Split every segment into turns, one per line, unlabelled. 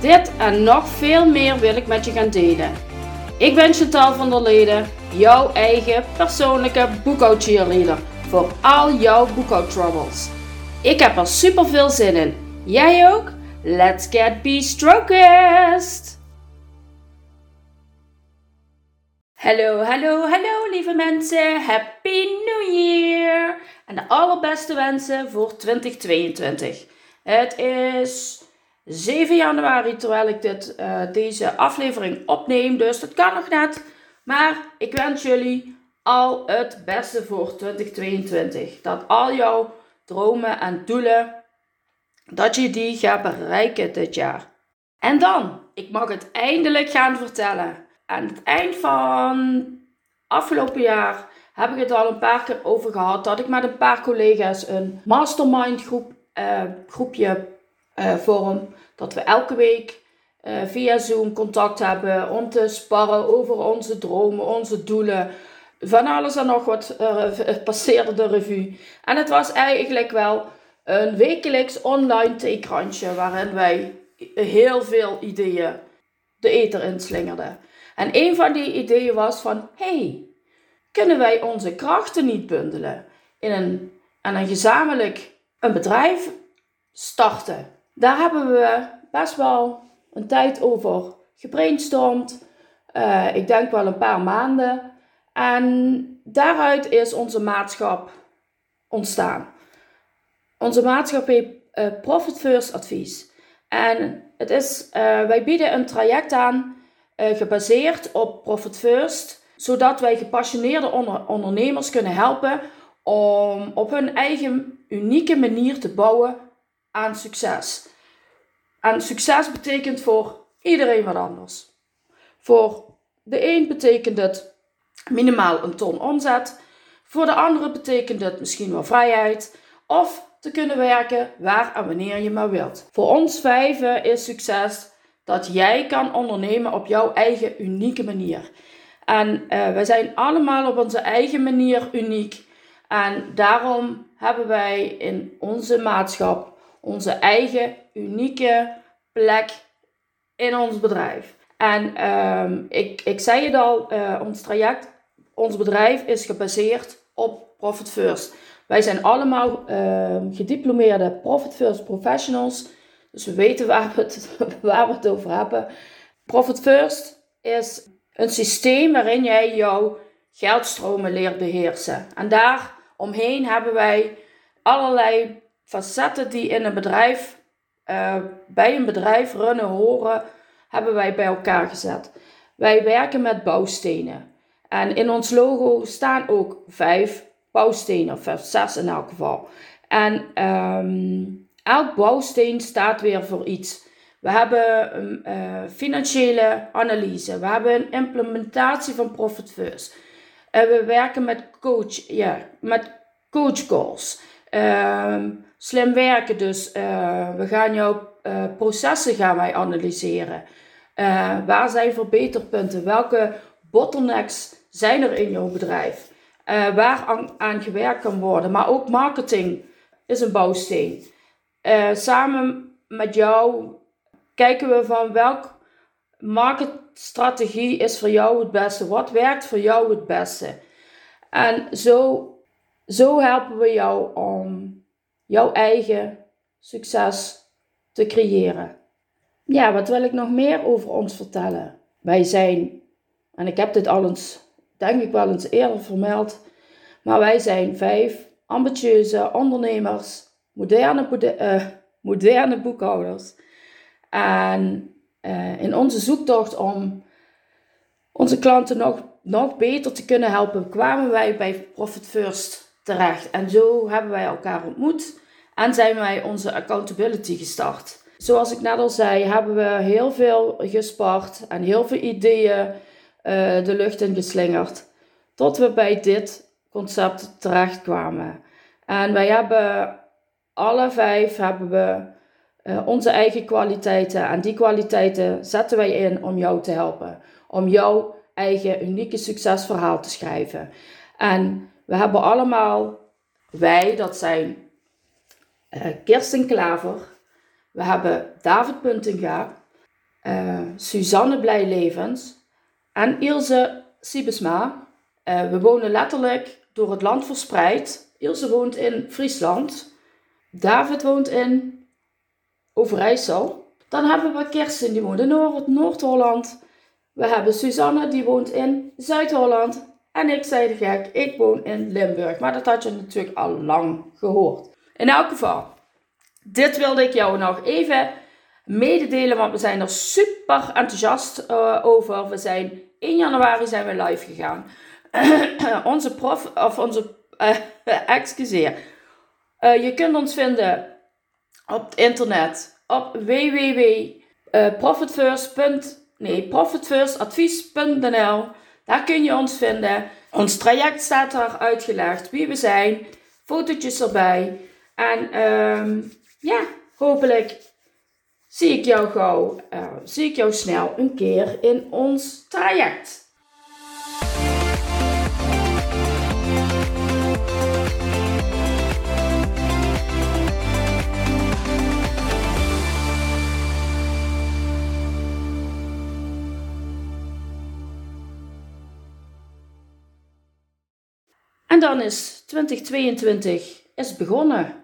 Dit en nog veel meer wil ik met je gaan delen. Ik ben Chantal van der Leden, jouw eigen persoonlijke boekhoudcheerleader voor al jouw boekhoudtroubles. Ik heb er super veel zin in. Jij ook? Let's get be-strokest! Hallo, hallo, hallo lieve mensen. Happy New Year! En de allerbeste wensen voor 2022. Het is 7 januari terwijl ik dit, uh, deze aflevering opneem, dus dat kan nog net. Maar ik wens jullie al het beste voor 2022. Dat al jouw dromen en doelen, dat je die gaat bereiken dit jaar. En dan, ik mag het eindelijk gaan vertellen. Aan het eind van afgelopen jaar heb ik het al een paar keer over gehad dat ik met een paar collega's een mastermind groep, uh, groepje uh, vorm. Dat we elke week uh, via Zoom contact hebben om te sparren over onze dromen, onze doelen. Van alles en nog wat passeerde de revue. En het was eigenlijk wel een wekelijks online theekrantje waarin wij heel veel ideeën de eter inslingerden. En een van die ideeën was van, hey, kunnen wij onze krachten niet bundelen in een, en een gezamenlijk een bedrijf starten? Daar hebben we best wel een tijd over gebrainstormd. Uh, ik denk wel een paar maanden. En daaruit is onze maatschap ontstaan. Onze maatschap heet uh, Profit First Advies. En het is, uh, wij bieden een traject aan gebaseerd op Profit First, zodat wij gepassioneerde onder ondernemers kunnen helpen om op hun eigen unieke manier te bouwen aan succes. En succes betekent voor iedereen wat anders. Voor de een betekent het minimaal een ton omzet. Voor de andere betekent het misschien wel vrijheid. Of te kunnen werken waar en wanneer je maar wilt. Voor ons vijven is succes dat jij kan ondernemen op jouw eigen unieke manier. En uh, wij zijn allemaal op onze eigen manier uniek. En daarom hebben wij in onze maatschap onze eigen unieke plek in ons bedrijf. En um, ik, ik zei het al, uh, ons traject, ons bedrijf is gebaseerd op Profit First. Wij zijn allemaal uh, gediplomeerde Profit First professionals. Dus we weten waar we, het, waar we het over hebben. Profit First is een systeem waarin jij jouw geldstromen leert beheersen. En daar omheen hebben wij allerlei facetten die in een bedrijf, uh, bij een bedrijf runnen horen, hebben wij bij elkaar gezet. Wij werken met bouwstenen. En in ons logo staan ook vijf bouwstenen, of zes in elk geval. En um, elk bouwsteen staat weer voor iets. We hebben een uh, financiële analyse. We hebben een implementatie van Profit First. We werken met coach, ja, met coach slim werken dus. Uh, we gaan jouw uh, processen gaan wij analyseren. waar zijn verbeterpunten? Welke bottlenecks zijn er in jouw bedrijf? waar aan, gewerkt kan worden. Maar ook marketing is een bouwsteen. Samen met jou kijken we van welk marketstrategie is voor jou het beste. Wat werkt voor jou het beste? En zo, zo helpen we jou om jouw eigen succes te creëren. Ja, wat wil ik nog meer over ons vertellen? Wij zijn, en ik heb dit al eens, denk ik wel eens eerder vermeld, maar wij zijn vijf ambitieuze ondernemers moderne, uh, moderne boekhouders. En uh, in onze zoektocht om onze klanten nog, nog beter te kunnen helpen, kwamen wij bij Profit First terecht. En zo hebben wij elkaar ontmoet en zijn wij onze accountability gestart. zoals ik net al zei, hebben we heel veel gespart en heel veel ideeën uh, de lucht in geslingerd. Tot we bij dit concept terechtkwamen. En wij hebben alle vijf hebben we uh, onze eigen kwaliteiten. En die kwaliteiten zetten wij in om jou te helpen. Om jouw eigen unieke succesverhaal te schrijven. En we hebben allemaal, wij, dat zijn Kirsten Klaver. We hebben David Puntinga. Uh, Suzanne Blijlevens. En Ilse Siebesma. Uh, we wonen letterlijk door het land verspreid. Ilse woont in Friesland. David woont in Overijssel. Dan hebben we Kirsten, die woont in Noord-Holland. We hebben Suzanne, die woont in Zuid-Holland. En ik zei de gek, ik woon in Limburg. Maar dat had je natuurlijk al lang gehoord. In elk geval, dit wilde ik jou nog even mededelen, want we zijn er super enthousiast uh, over. We zijn 1 januari zijn we live gegaan. onze prof, of onze, uh, excuseer. Uh, je kunt ons vinden op het internet op www.profitfirst. Nee. Daar kun je ons vinden. Ons traject staat daar uitgelegd, wie we zijn, fotootjes erbij. En um, ja, hopelijk zie ik jou gauw, uh, zie ik jou snel een keer in ons traject. En dan is 2022 is begonnen.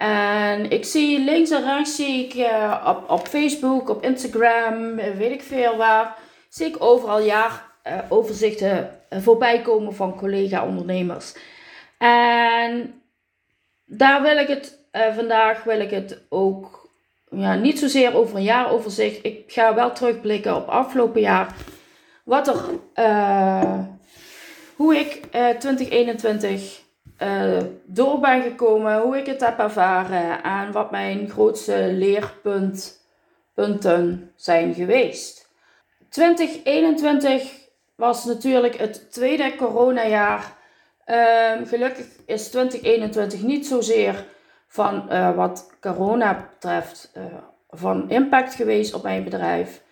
En ik zie links en rechts, zie ik uh, op, op Facebook, op Instagram, eh, weet ik veel waar, zie ik overal jaaroverzichten uh, voorbij komen van collega-ondernemers. En daar wil ik het, vandaag wil ik het ook, ja, niet zozeer over een jaaroverzicht. Ik ga wel terugblikken op afgelopen jaar. Wat er hoe ik uh, 2021 uh, door ben gekomen, hoe ik het heb ervaren en wat mijn grootste leerpunten zijn geweest. 2021 was natuurlijk het tweede coronajaar. Uh, gelukkig is 2021 niet zozeer van uh, wat corona betreft uh, van impact geweest op mijn bedrijf.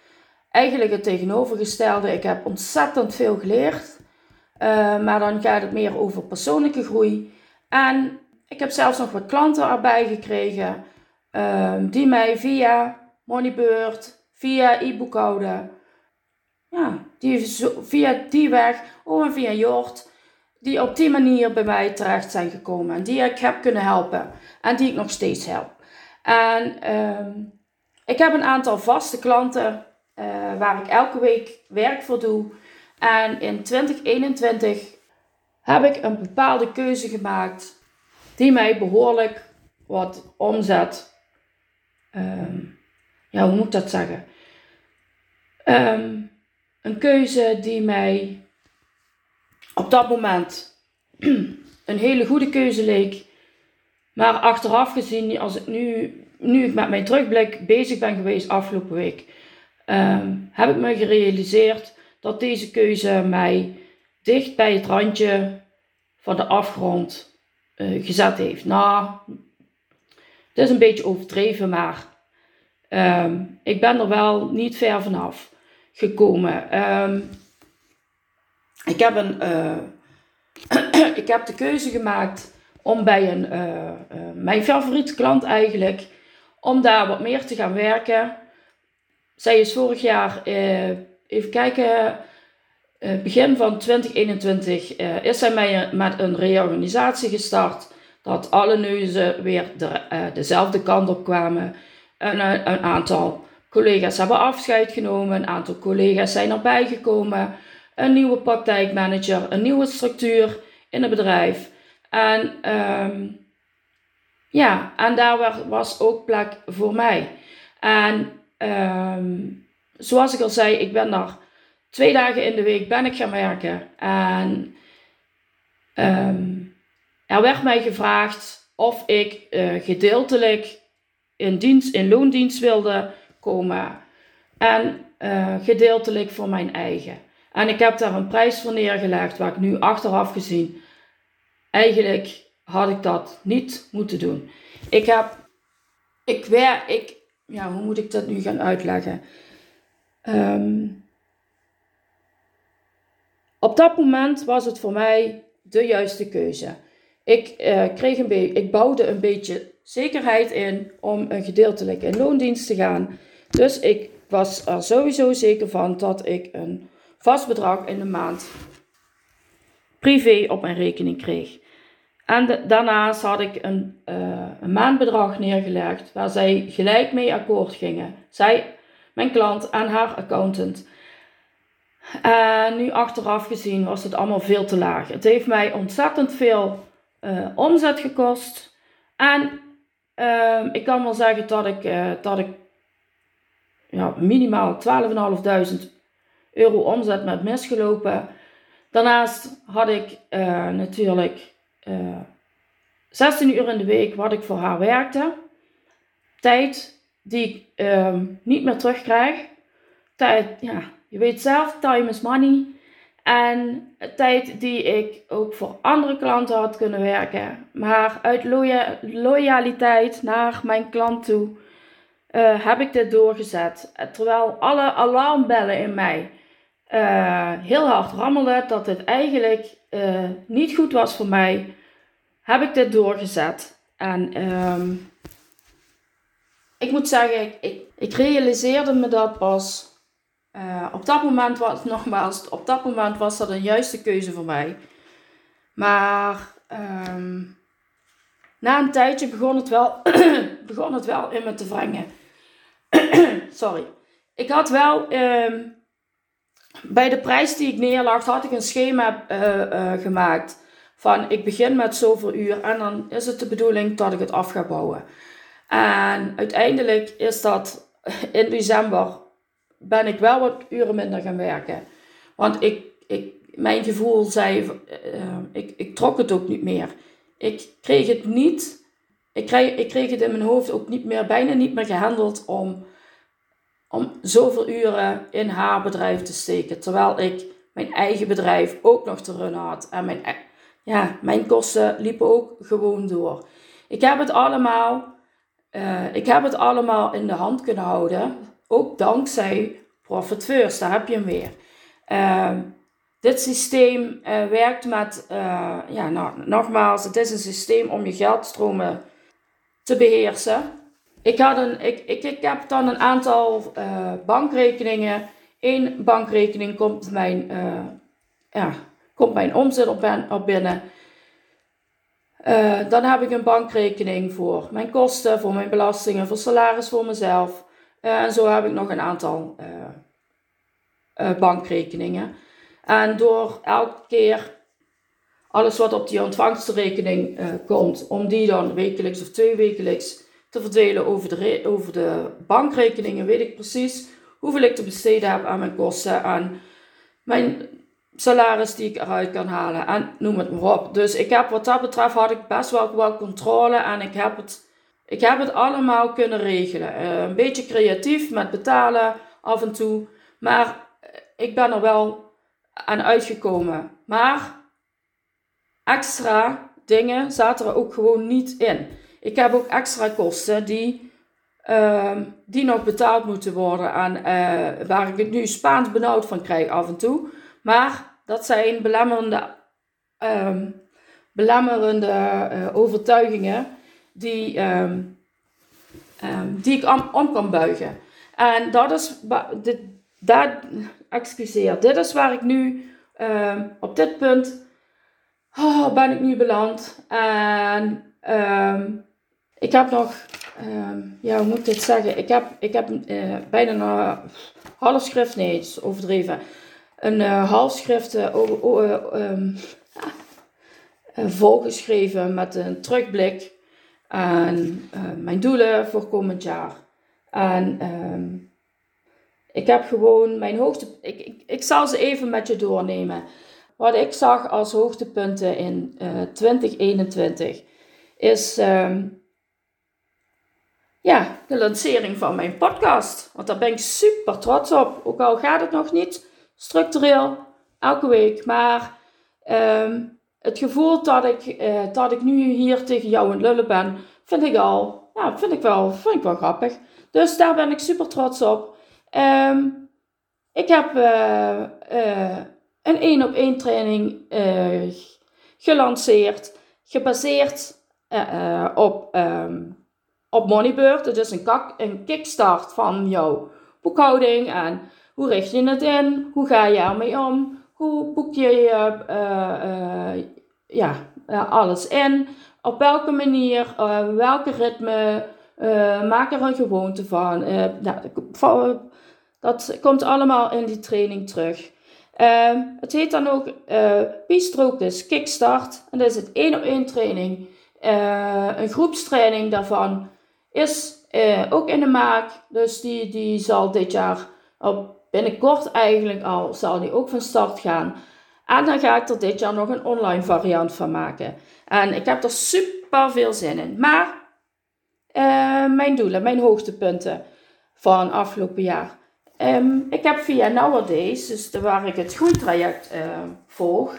Eigenlijk het tegenovergestelde. Ik heb ontzettend veel geleerd. Uh, maar dan gaat het meer over persoonlijke groei. En ik heb zelfs nog wat klanten erbij gekregen uh, die mij via Moneybird, via e-boekhouden, ja, die via die weg, of en via Jort, die op die manier bij mij terecht zijn gekomen. En die ik heb kunnen helpen. En die ik nog steeds help. En uh, ik heb een aantal vaste klanten uh, waar ik elke week werk voor doe. En in 2021 heb ik een bepaalde keuze gemaakt die mij behoorlijk wat omzet. Um, ja, hoe moet ik dat zeggen? Um, een keuze die mij op dat moment een hele goede keuze leek. Maar achteraf gezien, als ik nu, nu ik met mijn terugblik bezig ben geweest afgelopen week, um, heb ik me gerealiseerd dat deze keuze mij dicht bij het randje van de afgrond uh, gezet heeft. Nou, het is een beetje overdreven, maar um, ik ben er wel niet ver vanaf gekomen. Um, ik, heb een, uh, ik heb de keuze gemaakt om bij een, uh, mijn favoriete klant eigenlijk, om daar wat meer te gaan werken. Zij is vorig jaar even kijken. Uh, begin van 2021 uh, eh, is hij mij met een reorganisatie gestart. Dat alle neuzen weer de, uh, dezelfde kant op kwamen. En, een aantal collega's hebben afscheid genomen. Een aantal collega's zijn erbij gekomen. Een nieuwe praktijkmanager. Een nieuwe structuur in het bedrijf. En um, ja, en daar was ook plek voor mij. En um, zoals ik al zei, ik ben daar twee dagen in de week ben ik gaan werken. En um, er werd mij gevraagd of ik uh, gedeeltelijk in, dienst, in loondienst wilde komen. En uh, gedeeltelijk voor mijn eigen. En ik heb daar een prijs voor neergelegd, waar ik nu achteraf gezien, eigenlijk had ik dat niet moeten doen. Ik heb, ik werk, ik, ja, hoe moet ik dat nu gaan uitleggen? Um, op dat moment was het voor mij de juiste keuze. Ik, uh, kreeg een ik bouwde een beetje zekerheid in om een gedeeltelijk in loondienst te gaan. Dus ik was er sowieso zeker van dat ik een vast bedrag in de maand privé op mijn rekening kreeg. En daarnaast had ik een, uh, een maandbedrag neergelegd waar zij gelijk mee akkoord gingen. Zij, mijn klant en haar accountant. En nu achteraf gezien was het allemaal veel te laag. Het heeft mij ontzettend veel uh, omzet gekost. En uh, ik kan wel zeggen dat ik, uh, dat ik ja, minimaal 12.500 euro omzet met misgelopen. Daarnaast had ik natuurlijk 16 uur in de week wat ik voor haar werkte. Tijd die ik ehm, niet meer terugkrijg. Tijd, ja, je weet zelf, time is money. En tijd die ik ook voor andere klanten had kunnen werken. Maar uit loyaliteit naar mijn klant toe uh, heb ik dit doorgezet. Terwijl alle alarmbellen in mij uh, heel hard rammelden dat het eigenlijk uh, niet goed was voor mij, heb ik dit doorgezet. En um, ik moet zeggen, ik, ik, realiseerde me dat pas uh, op dat moment was, nogmaals, op dat moment was dat een juiste keuze voor mij. Maar um, na een tijdje begon het wel, begon het wel in me te wringen. Sorry. Ik had wel, um, bij de prijs die ik neerlag, had ik een schema uh, uh, gemaakt. Van ik begin met zoveel uur en dan is het de bedoeling dat ik het af ga bouwen. En uiteindelijk is dat in december ben ik wel wat uren minder gaan werken. Want ik, ik, mijn gevoel zei, uh, ik, ik trok het ook niet meer. Ik kreeg het niet, ik kreeg, ik kreeg het in mijn hoofd ook niet meer, bijna niet meer gehandeld om, om zoveel uren in haar bedrijf te steken. Terwijl ik mijn eigen bedrijf ook nog te runnen had. En mijn, ja, mijn kosten liepen ook gewoon door. Ik heb het allemaal, uh, ik heb het allemaal in de hand kunnen houden ook dankzij Profit First, daar heb je hem weer. Uh, dit systeem uh, werkt met, ja, nou, nogmaals, het is een systeem om je geldstromen te beheersen. Ik, had een, ik, ik, ik heb dan een aantal bankrekeningen. Eén bankrekening komt mijn, ja, komt mijn omzet op, op binnen. Dan heb ik een bankrekening voor mijn kosten, voor mijn belastingen, voor salaris voor mezelf. Eh, en zo heb ik nog een aantal eh, eh, bankrekeningen. En door elke keer alles wat op die ontvangstrekening komt, om die dan wekelijks of twee wekelijks te verdelen over de, over de bankrekeningen, weet ik precies hoeveel ik te besteden heb aan mijn kosten, aan mijn salaris die ik eruit kan halen en noem het maar op. Dus ik heb wat dat betreft had ik best wel controle en ik heb het ik heb het allemaal kunnen regelen. Uh, een beetje creatief met betalen af en toe. Maar eh, ik ben er wel aan uitgekomen. Maar extra dingen zaten er ook gewoon niet in. Ik heb ook extra kosten die, uh, die nog betaald moeten worden. En uh, waar ik het nu Spaans benauwd van krijg af en toe. Maar dat zijn belemmerende, ehm, belemmerende overtuigingen die, um, um, die ik om, kan buigen. En dat is, dit, dat, excuseer, dit is waar ik nu op dit punt oh, ben ik nu beland. En ik heb nog, ja, hoe moet ik dit zeggen? Ik heb, ik heb uh, bijna een half schrift, nee, overdreven. Een uh, half schrift uh, volgeschreven met een terugblik en mijn doelen voor komend jaar. En um, ik heb gewoon mijn hoogte. Ik, ik, ik zal ze even met je doornemen. Wat ik zag als hoogtepunten in uh, 2021 is um, ja, de lancering van mijn podcast. Want daar ben ik super trots op. Ook al gaat het nog niet structureel elke week. Maar ehm, het gevoel dat ik, uh, dat ik nu hier tegen jou het lullen ben, vind ik al, ja, vind ik wel, vind ik wel grappig. Dus daar ben ik super trots op. Ehm, ik heb uh, uh, een één op één training gelanceerd, gebaseerd op, um, op Moneybird. Het is een, een kickstart van jouw boekhouding en hoe richt je het in, hoe ga je ermee om, hoe boek je je ja, alles in, op welke manier, welke ritme maak er een gewoonte van. Nou, dat komt allemaal in die training terug. Uh, het heet dan ook uh, P-stroke, dus Kickstart. En dat is het één op één training. een groepstraining daarvan is ook in de maak. Dus die, die zal dit jaar, al binnenkort eigenlijk al, zal die ook van start gaan. En dan ga ik er dit jaar nog een online variant van maken. En ik heb er super veel zin in. Maar uh, mijn doelen, mijn hoogtepunten van afgelopen jaar. Um, ik heb via Nowadays, dus waar ik het groeitraject uh, volg,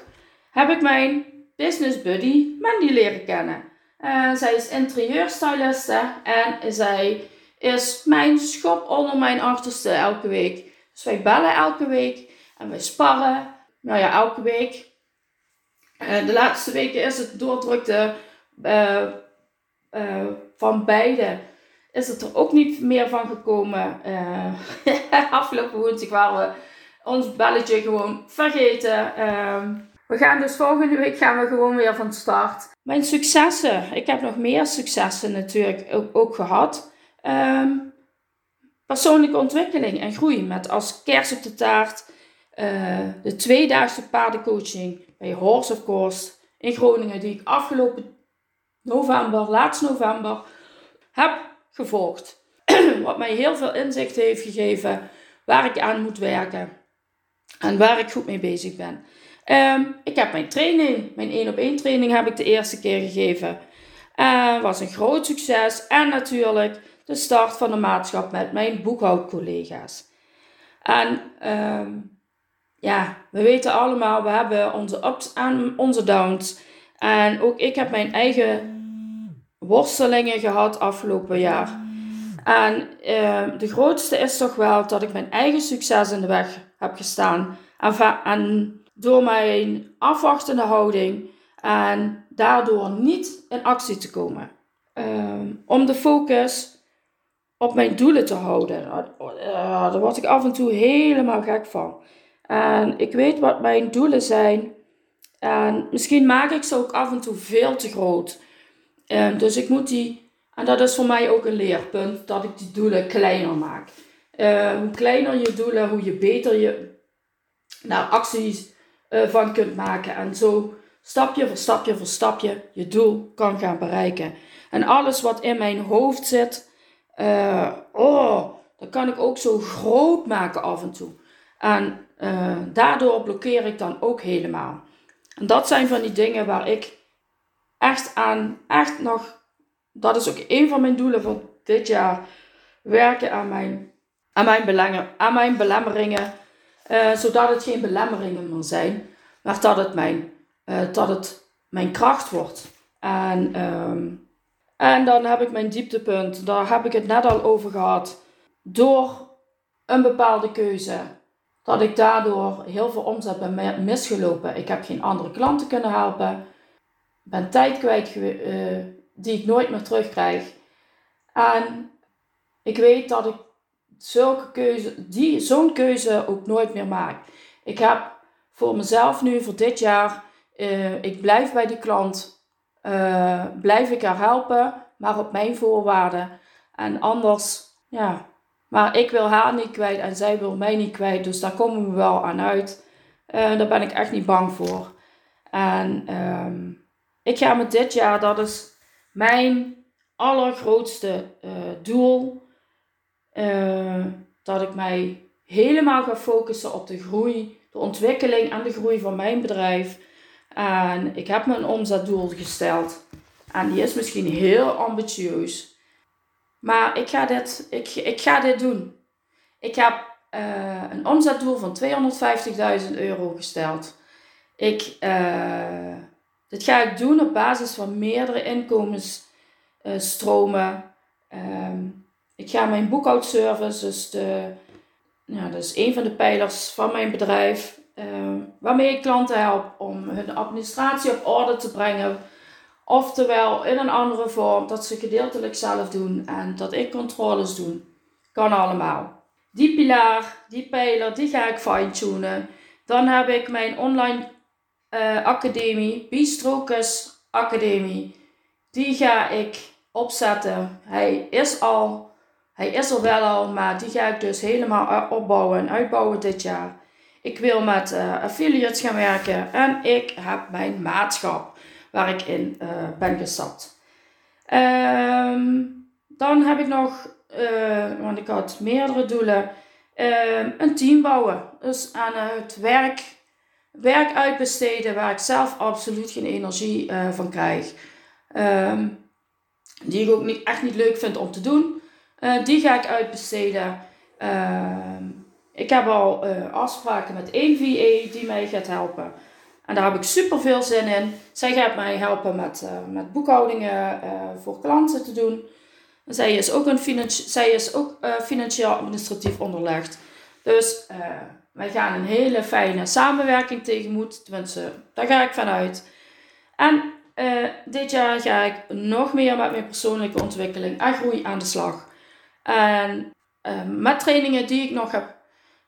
heb ik mijn business buddy Mandy leren kennen. Uh, zij is interieurstyliste en zij is mijn schop onder mijn achterste elke week. Dus wij bellen elke week en wij sparren. Nou ja, elke week. de laatste weken is het doordrukte uh, van beide is het er ook niet meer van gekomen. Afgelopen woensdag waren we ons belletje gewoon vergeten. Uh, we gaan dus volgende week gaan we gewoon weer van start. Mijn successen. Ik heb nog meer successen natuurlijk ook, ook gehad. Um, persoonlijke ontwikkeling en groei. Met als kers op de taart uh, de tweedaagse paardencoaching bij Horse of Course in Groningen. Die ik afgelopen november, laatst november, heb gevolgd. Wat mij heel veel inzicht heeft gegeven waar ik aan moet werken en waar ik goed mee bezig ben. Ehm, ik heb mijn training, mijn 1 op 1 training heb ik de eerste keer gegeven. Uh, was een groot succes en natuurlijk de start van de maatschap met mijn boekhoudcollega's. En ehm, ja, we weten allemaal, we hebben onze ups en onze downs. En ook ik heb mijn eigen worstelingen gehad afgelopen jaar. En uh, de grootste is toch wel dat ik mijn eigen succes in de weg heb gestaan. En, en door mijn afwachtende houding en daardoor niet in actie te komen. Uh, om de focus op mijn doelen te houden. Uh, daar word ik af en toe helemaal gek van. En ik weet wat mijn doelen zijn. En misschien maak ik ze ook af en toe veel te groot. Um, dus ik moet die, en dat is voor mij ook een leerpunt, dat ik die doelen kleiner maak. Uh, hoe kleiner je doelen, hoe je beter je nou, acties uh, van kunt maken. En zo stapje voor stapje voor stapje je doel kan gaan bereiken. En alles wat in mijn hoofd zit, uh, oh, dat kan ik ook zo groot maken af en toe. En daardoor blokkeer ik dan ook helemaal. En dat zijn van die dingen waar ik echt aan, echt nog, dat is ook een van mijn doelen voor dit jaar, werken aan mijn, aan mijn, belangen, aan mijn belemmeringen, uh, zodat het geen belemmeringen meer zijn, maar dat het mijn, dat het mijn kracht wordt. En, um, en dan heb ik mijn dieptepunt, daar heb ik het net al over gehad, door een bepaalde keuze dat ik daardoor heel veel omzet ben misgelopen. Ik heb geen andere klanten kunnen helpen. Ben tijd kwijt uh, die ik nooit meer terugkrijg. En ik weet dat ik zulke keuze, die, zo'n keuze ook nooit meer maak. Ik heb voor mezelf nu, voor dit jaar, uh, ik blijf bij die klant, uh, blijf ik haar helpen, maar op mijn voorwaarden. En anders, ja, maar ik wil haar niet kwijt en zij wil mij niet kwijt. Dus daar komen we wel aan uit. Uh, daar ben ik echt niet bang voor. En um, ik ga met dit jaar, dat is mijn allergrootste uh, doel. Dat ik mij helemaal ga focussen op de groei, de ontwikkeling en de groei van mijn bedrijf. En ik heb me een omzetdoel gesteld. En die is misschien heel ambitieus. Maar ik ga dit, ik, ik ga dit doen. Ik heb uh, een omzetdoel van 250.000 euro gesteld. Ik, uh, dit ga ik doen op basis van meerdere inkomensstromen. Uh, ik ga mijn boekhoudservice, dus de, ja, dat is een van de pijlers van mijn bedrijf, waarmee ik klanten help om hun administratie op orde te brengen. Oftewel in een andere vorm, dat ze gedeeltelijk zelf doen en dat ik controles doe. Kan allemaal. Die pilaar, die pijler, die ga ik fine-tunen. Dan heb ik mijn online uh, academie, Bistrokes Academie. Die ga ik opzetten. Hij is al, hij is er wel al, maar die ga ik dus helemaal opbouwen en uitbouwen dit jaar. Ik wil met uh, affiliates gaan werken en ik heb mijn maatschap waar ik in uh, ben gestapt. Um, dan heb ik nog, uh, want ik had meerdere doelen, uh, een team bouwen. Dus aan het werk, werk uitbesteden waar ik zelf absoluut geen energie van krijg. Um, die ik ook niet, echt niet leuk vind om te doen. die ga ik uitbesteden. Ehm, ik heb al afspraken met één VA die mij gaat helpen. En daar heb ik super veel zin in. Zij gaat mij helpen met, uh, met boekhoudingen uh, voor klanten te doen. zij is ook, een financi zij is ook financieel administratief onderlegd. Dus wij gaan een hele fijne samenwerking tegemoet. Tenminste, daar ga ik vanuit. En dit jaar ga ik nog meer met mijn persoonlijke ontwikkeling en groei aan de slag. En met trainingen die ik nog heb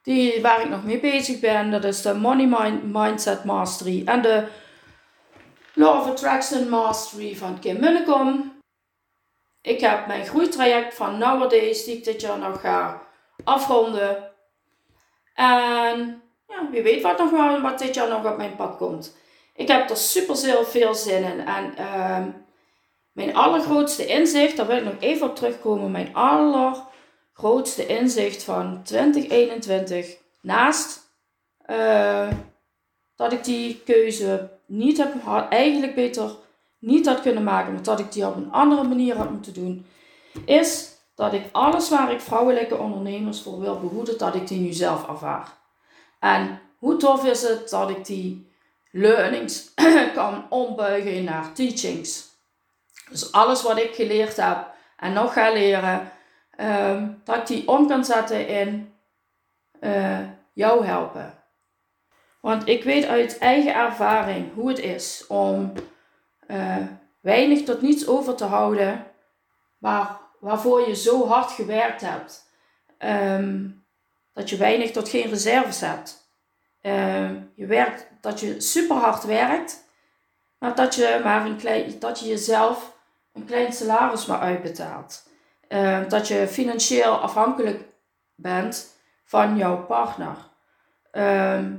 die, waar ik nog mee bezig ben. Dat is de Money Mind, Mindset Mastery en de Law of Attraction Mastery van Kim Munnekom. Ik heb mijn groeitraject van Nowadays die ik dit jaar nog ga afronden. En ja, wie weet wat, nog wat dit jaar nog op mijn pad komt. Ik heb er super veel zin in. En uh, mijn allergrootste inzicht, daar wil ik nog even op terugkomen. Mijn aller grootste inzicht van 2021. Naast uh, dat ik die keuze niet heb had, eigenlijk beter niet had kunnen maken, maar dat ik die op een andere manier had moeten doen, is dat ik alles waar ik vrouwelijke ondernemers voor wil behoeden, dat ik die nu zelf ervaar. En hoe tof is het dat ik die learnings kan ombuigen naar teachings. Dus alles wat ik geleerd heb en nog ga leren, dat ik die om kan zetten in uh, jou helpen. Want ik weet uit eigen ervaring hoe het is om uh, weinig tot niets over te houden, waar, waarvoor je zo hard gewerkt hebt. Um, dat je weinig tot geen reserves hebt. Uh, je werkt, dat je super hard werkt, maar dat je, maar een klein, dat je jezelf een klein salaris maar uitbetaalt. Ehm, dat je financieel afhankelijk bent van jouw partner. Ehm,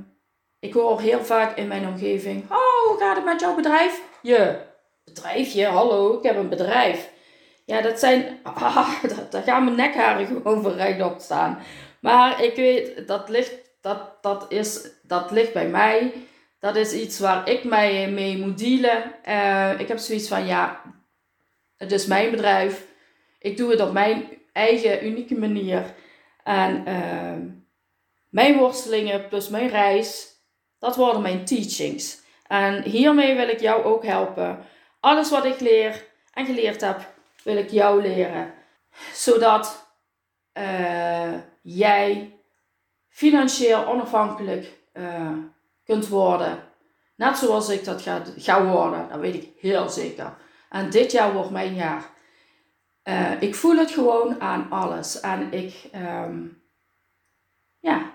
ik hoor heel vaak in mijn omgeving: Oh, hoe gaat het met jouw bedrijf? Je bedrijfje, hallo, ik heb een bedrijf. Ja, dat zijn. Ah, daar gaan mijn nekharen gewoon voor op staan. Maar ik weet, dat ligt, dat, dat, is, dat ligt bij mij. Dat is iets waar ik mij mee moet dealen. Uh, ik heb zoiets van: ja, het is mijn bedrijf. Ik doe het op mijn eigen unieke manier. En uh, mijn worstelingen plus mijn reis, dat worden mijn teachings. En hiermee wil ik jou ook helpen. Alles wat ik leer en geleerd heb, wil ik jou leren. Zodat uh, jij financieel onafhankelijk uh, kunt worden. Net zoals ik dat ga, ga worden, dat weet ik heel zeker. En dit jaar wordt mijn jaar. Uh, ik voel het gewoon aan alles. En ik, um, ja.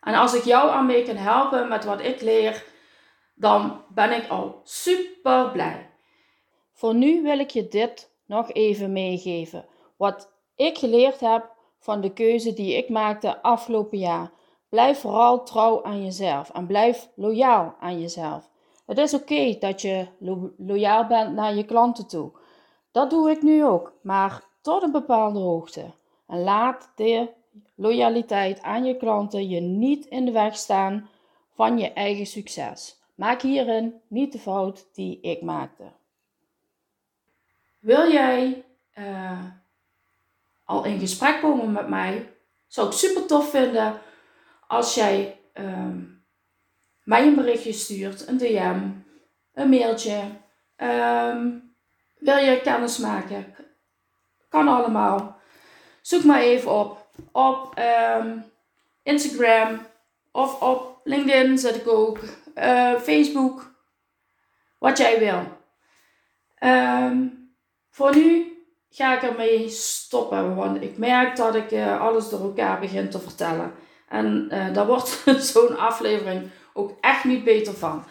En als ik jou aan mee kan helpen met wat ik leer, dan ben ik al super blij. Voor nu wil ik je dit nog even meegeven. Wat ik geleerd heb van de keuze die ik maakte afgelopen jaar. Blijf vooral trouw aan jezelf en blijf loyaal aan jezelf. Het is oké dat je lo loyaal bent naar je klanten toe. Dat doe ik nu ook, maar tot een bepaalde hoogte. En laat de loyaliteit aan je klanten je niet in de weg staan van je eigen succes. Maak hierin niet de fout die ik maakte. Wil jij uh, al in gesprek komen met mij. Zou ik super tof vinden als jij ehm, mij een berichtje stuurt, een DM, een mailtje. Ehm, wil je kennis maken? Kan allemaal. Zoek maar even op. Op ehm, Instagram of op LinkedIn zet ik ook. Uh, Facebook. Wat jij wil. voor nu ga ik ermee stoppen. Want ik merk dat ik uh, alles door elkaar begin te vertellen. En uh, daar wordt zo'n aflevering ook echt niet beter van.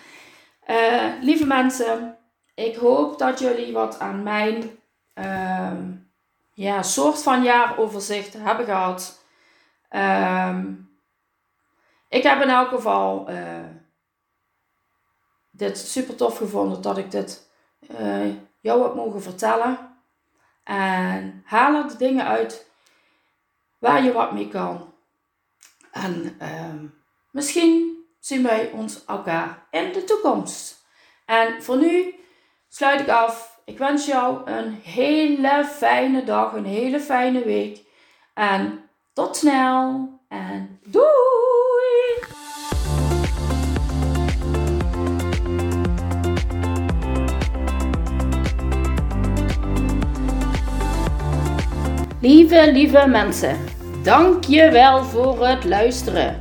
Lieve mensen, ik hoop dat jullie wat aan mijn ehm, ja, soort van jaaroverzicht hebben gehad. Ehm, ik heb in elk geval dit super tof gevonden dat ik dit jou heb mogen vertellen. En haal er de dingen uit waar je wat mee kan. En ehm, misschien zien wij ons elkaar in de toekomst. En voor nu sluit ik af. Ik wens jou een hele fijne dag, een hele fijne week. En tot snel. En doei! Lieve, lieve mensen, dank je wel voor het luisteren.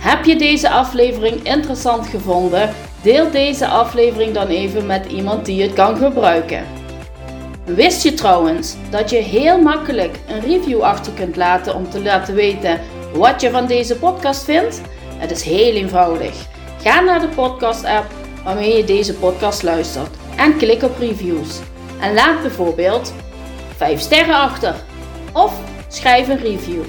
Heb je deze aflevering interessant gevonden? Deel deze aflevering dan even met iemand die het kan gebruiken. Wist je trouwens dat je heel makkelijk een review achter kunt laten om te laten weten wat je van deze podcast vindt? Het is heel eenvoudig. Ga naar de podcast-app waarmee je deze podcast luistert en klik op reviews. En laat bijvoorbeeld 5 sterren achter of schrijf een review.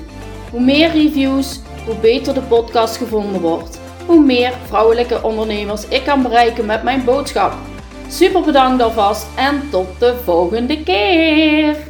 Hoe meer reviews, hoe beter de podcast gevonden wordt. Hoe meer vrouwelijke ondernemers ik kan bereiken met mijn boodschap. Super bedankt alvast en tot de volgende keer!